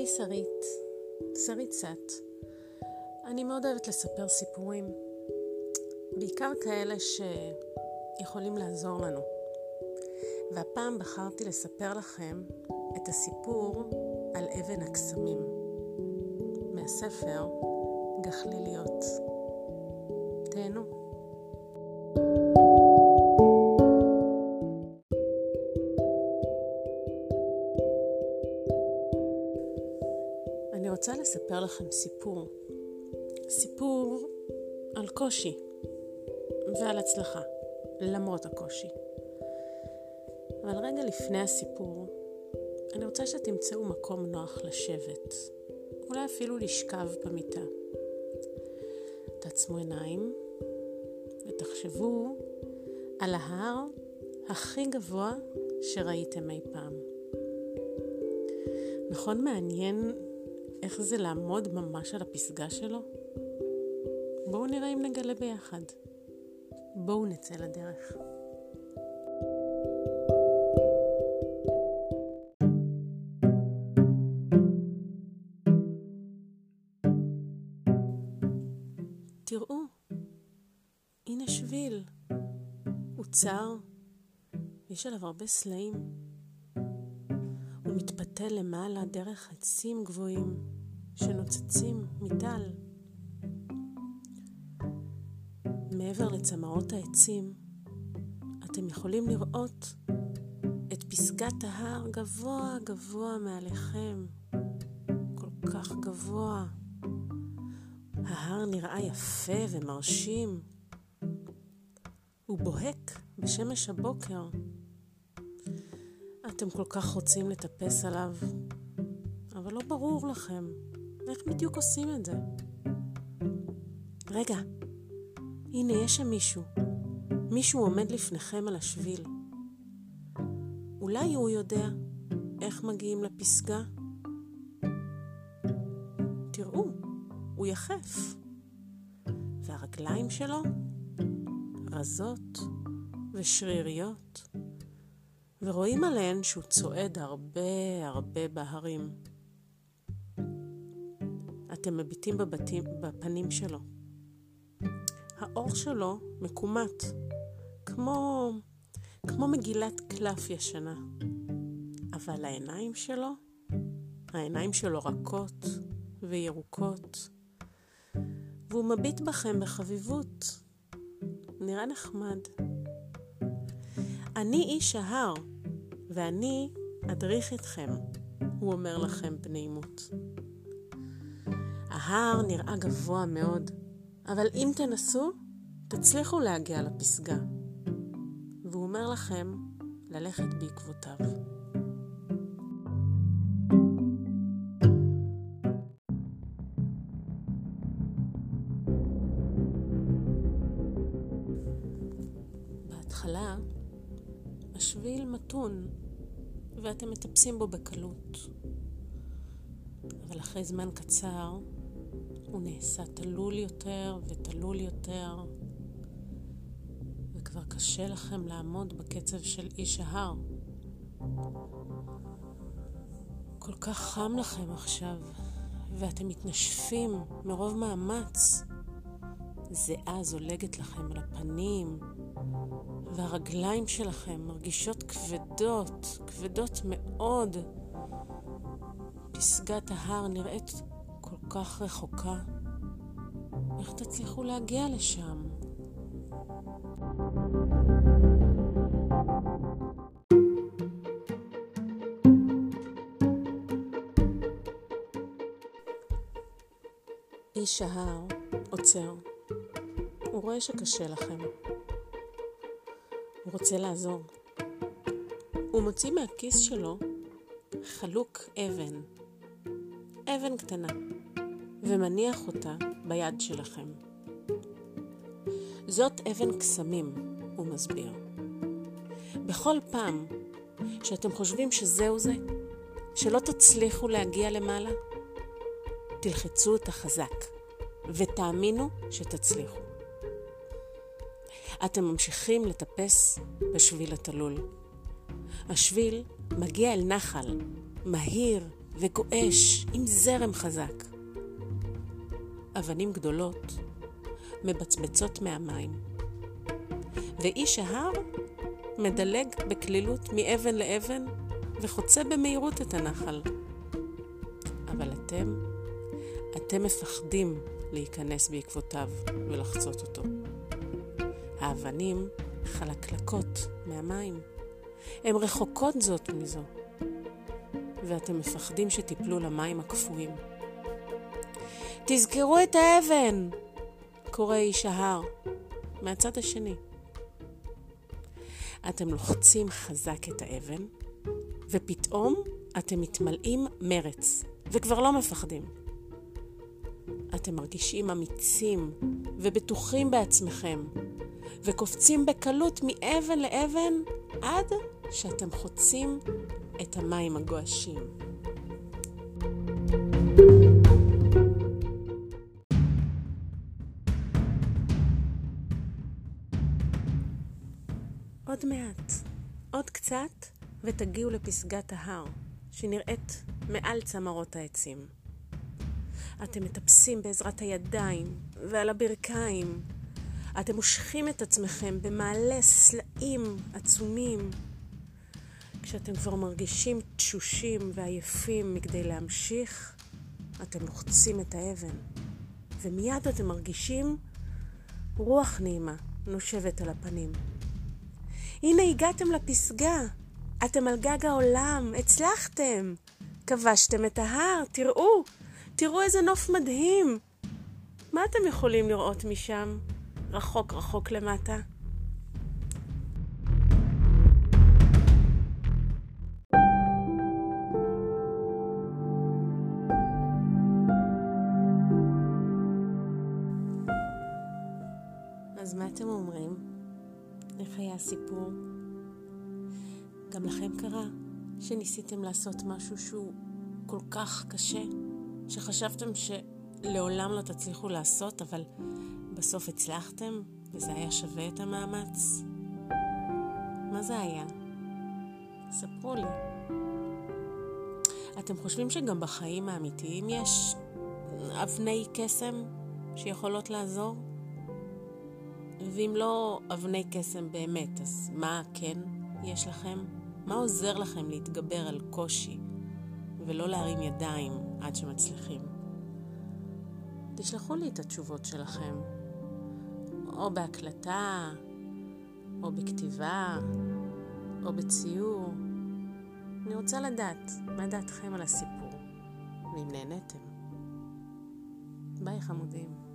אני שרית, שרית סת. אני מאוד אוהבת לספר סיפורים, בעיקר כאלה שיכולים לעזור לנו. והפעם בחרתי לספר לכם את הסיפור על אבן הקסמים, מהספר גחליליות. תהנו. רוצה לספר לכם סיפור. סיפור על קושי ועל הצלחה, למרות הקושי. אבל רגע לפני הסיפור, אני רוצה שתמצאו מקום נוח לשבת, אולי אפילו לשכב במיטה. תעצמו עיניים ותחשבו על ההר הכי גבוה שראיתם אי פעם. נכון מעניין איך זה לעמוד ממש על הפסגה שלו? בואו נראה אם נגלה ביחד. בואו נצא לדרך. תראו, הנה שביל. הוא צר, יש עליו הרבה סלעים. הוא מתפתל למעלה דרך עצים גבוהים שנוצצים מטל. מעבר לצמאות העצים, אתם יכולים לראות את פסגת ההר גבוה גבוה מעליכם, כל כך גבוה. ההר נראה יפה ומרשים. הוא בוהק בשמש הבוקר. אתם כל כך רוצים לטפס עליו, אבל לא ברור לכם איך בדיוק עושים את זה. רגע, הנה יש שם מישהו. מישהו עומד לפניכם על השביל. אולי הוא יודע איך מגיעים לפסגה? תראו, הוא יחף. והרגליים שלו רזות ושריריות. ורואים עליהן שהוא צועד הרבה הרבה בהרים. אתם מביטים בבתים, בפנים שלו. האור שלו מקומט, כמו, כמו מגילת קלף ישנה. אבל העיניים שלו, העיניים שלו רכות וירוקות, והוא מביט בכם בחביבות. נראה נחמד. אני איש ההר, ואני אדריך אתכם, הוא אומר לכם בנעימות. ההר נראה גבוה מאוד, אבל אם תנסו, תצליחו להגיע לפסגה. והוא אומר לכם ללכת בעקבותיו. בהתחלה השביל מתון ואתם מטפסים בו בקלות. אבל אחרי זמן קצר הוא נעשה תלול יותר ותלול יותר, וכבר קשה לכם לעמוד בקצב של איש ההר. כל כך חם לכם עכשיו, ואתם מתנשפים מרוב מאמץ. זיעה זולגת לכם על הפנים, והרגליים שלכם מרגישות כבדות, כבדות מאוד. פסגת ההר נראית כל כך רחוקה. איך תצליחו להגיע לשם? איש ההר עוצר. הוא רואה שקשה לכם. הוא רוצה לעזור. הוא מוציא מהכיס שלו חלוק אבן, אבן קטנה, ומניח אותה ביד שלכם. זאת אבן קסמים, הוא מסביר. בכל פעם שאתם חושבים שזהו זה, שלא תצליחו להגיע למעלה, תלחצו אותה חזק, ותאמינו שתצליחו. אתם ממשיכים לטפס בשביל התלול. השביל מגיע אל נחל, מהיר וגועש עם זרם חזק. אבנים גדולות מבצבצות מהמים, ואיש ההר מדלג בקלילות מאבן לאבן וחוצה במהירות את הנחל. אבל אתם, אתם מפחדים להיכנס בעקבותיו ולחצות אותו. האבנים חלקלקות מהמים. הן רחוקות זאת מזו, ואתם מפחדים שתיפלו למים הקפואים. תזכרו את האבן! קורא איש ההר, מהצד השני. אתם לוחצים חזק את האבן, ופתאום אתם מתמלאים מרץ, וכבר לא מפחדים. אתם מרגישים אמיצים ובטוחים בעצמכם, וקופצים בקלות מאבן לאבן עד שאתם חוצים את המים הגועשים. עוד מעט, עוד קצת, ותגיעו לפסגת ההר, שנראית מעל צמרות העצים. אתם מטפסים בעזרת הידיים ועל הברכיים. אתם מושכים את עצמכם במעלה סלעים עצומים. כשאתם כבר מרגישים תשושים ועייפים מכדי להמשיך, אתם לוחצים את האבן, ומיד אתם מרגישים רוח נעימה נושבת על הפנים. הנה הגעתם לפסגה, אתם על גג העולם, הצלחתם, כבשתם את ההר, תראו, תראו איזה נוף מדהים. מה אתם יכולים לראות משם, רחוק רחוק למטה? אז מה אתם אומרים? איך היה הסיפור? גם לכם קרה שניסיתם לעשות משהו שהוא כל כך קשה, שחשבתם שלעולם לא תצליחו לעשות, אבל בסוף הצלחתם וזה היה שווה את המאמץ? מה זה היה? ספרו לי. אתם חושבים שגם בחיים האמיתיים יש אבני קסם שיכולות לעזור? ואם לא אבני קסם באמת, אז מה כן יש לכם? מה עוזר לכם להתגבר על קושי ולא להרים ידיים עד שמצליחים? תשלחו לי את התשובות שלכם, או בהקלטה, או בכתיבה, או בציור. אני רוצה לדעת מה דעתכם על הסיפור, ואם נהניתם. ביי חמודים.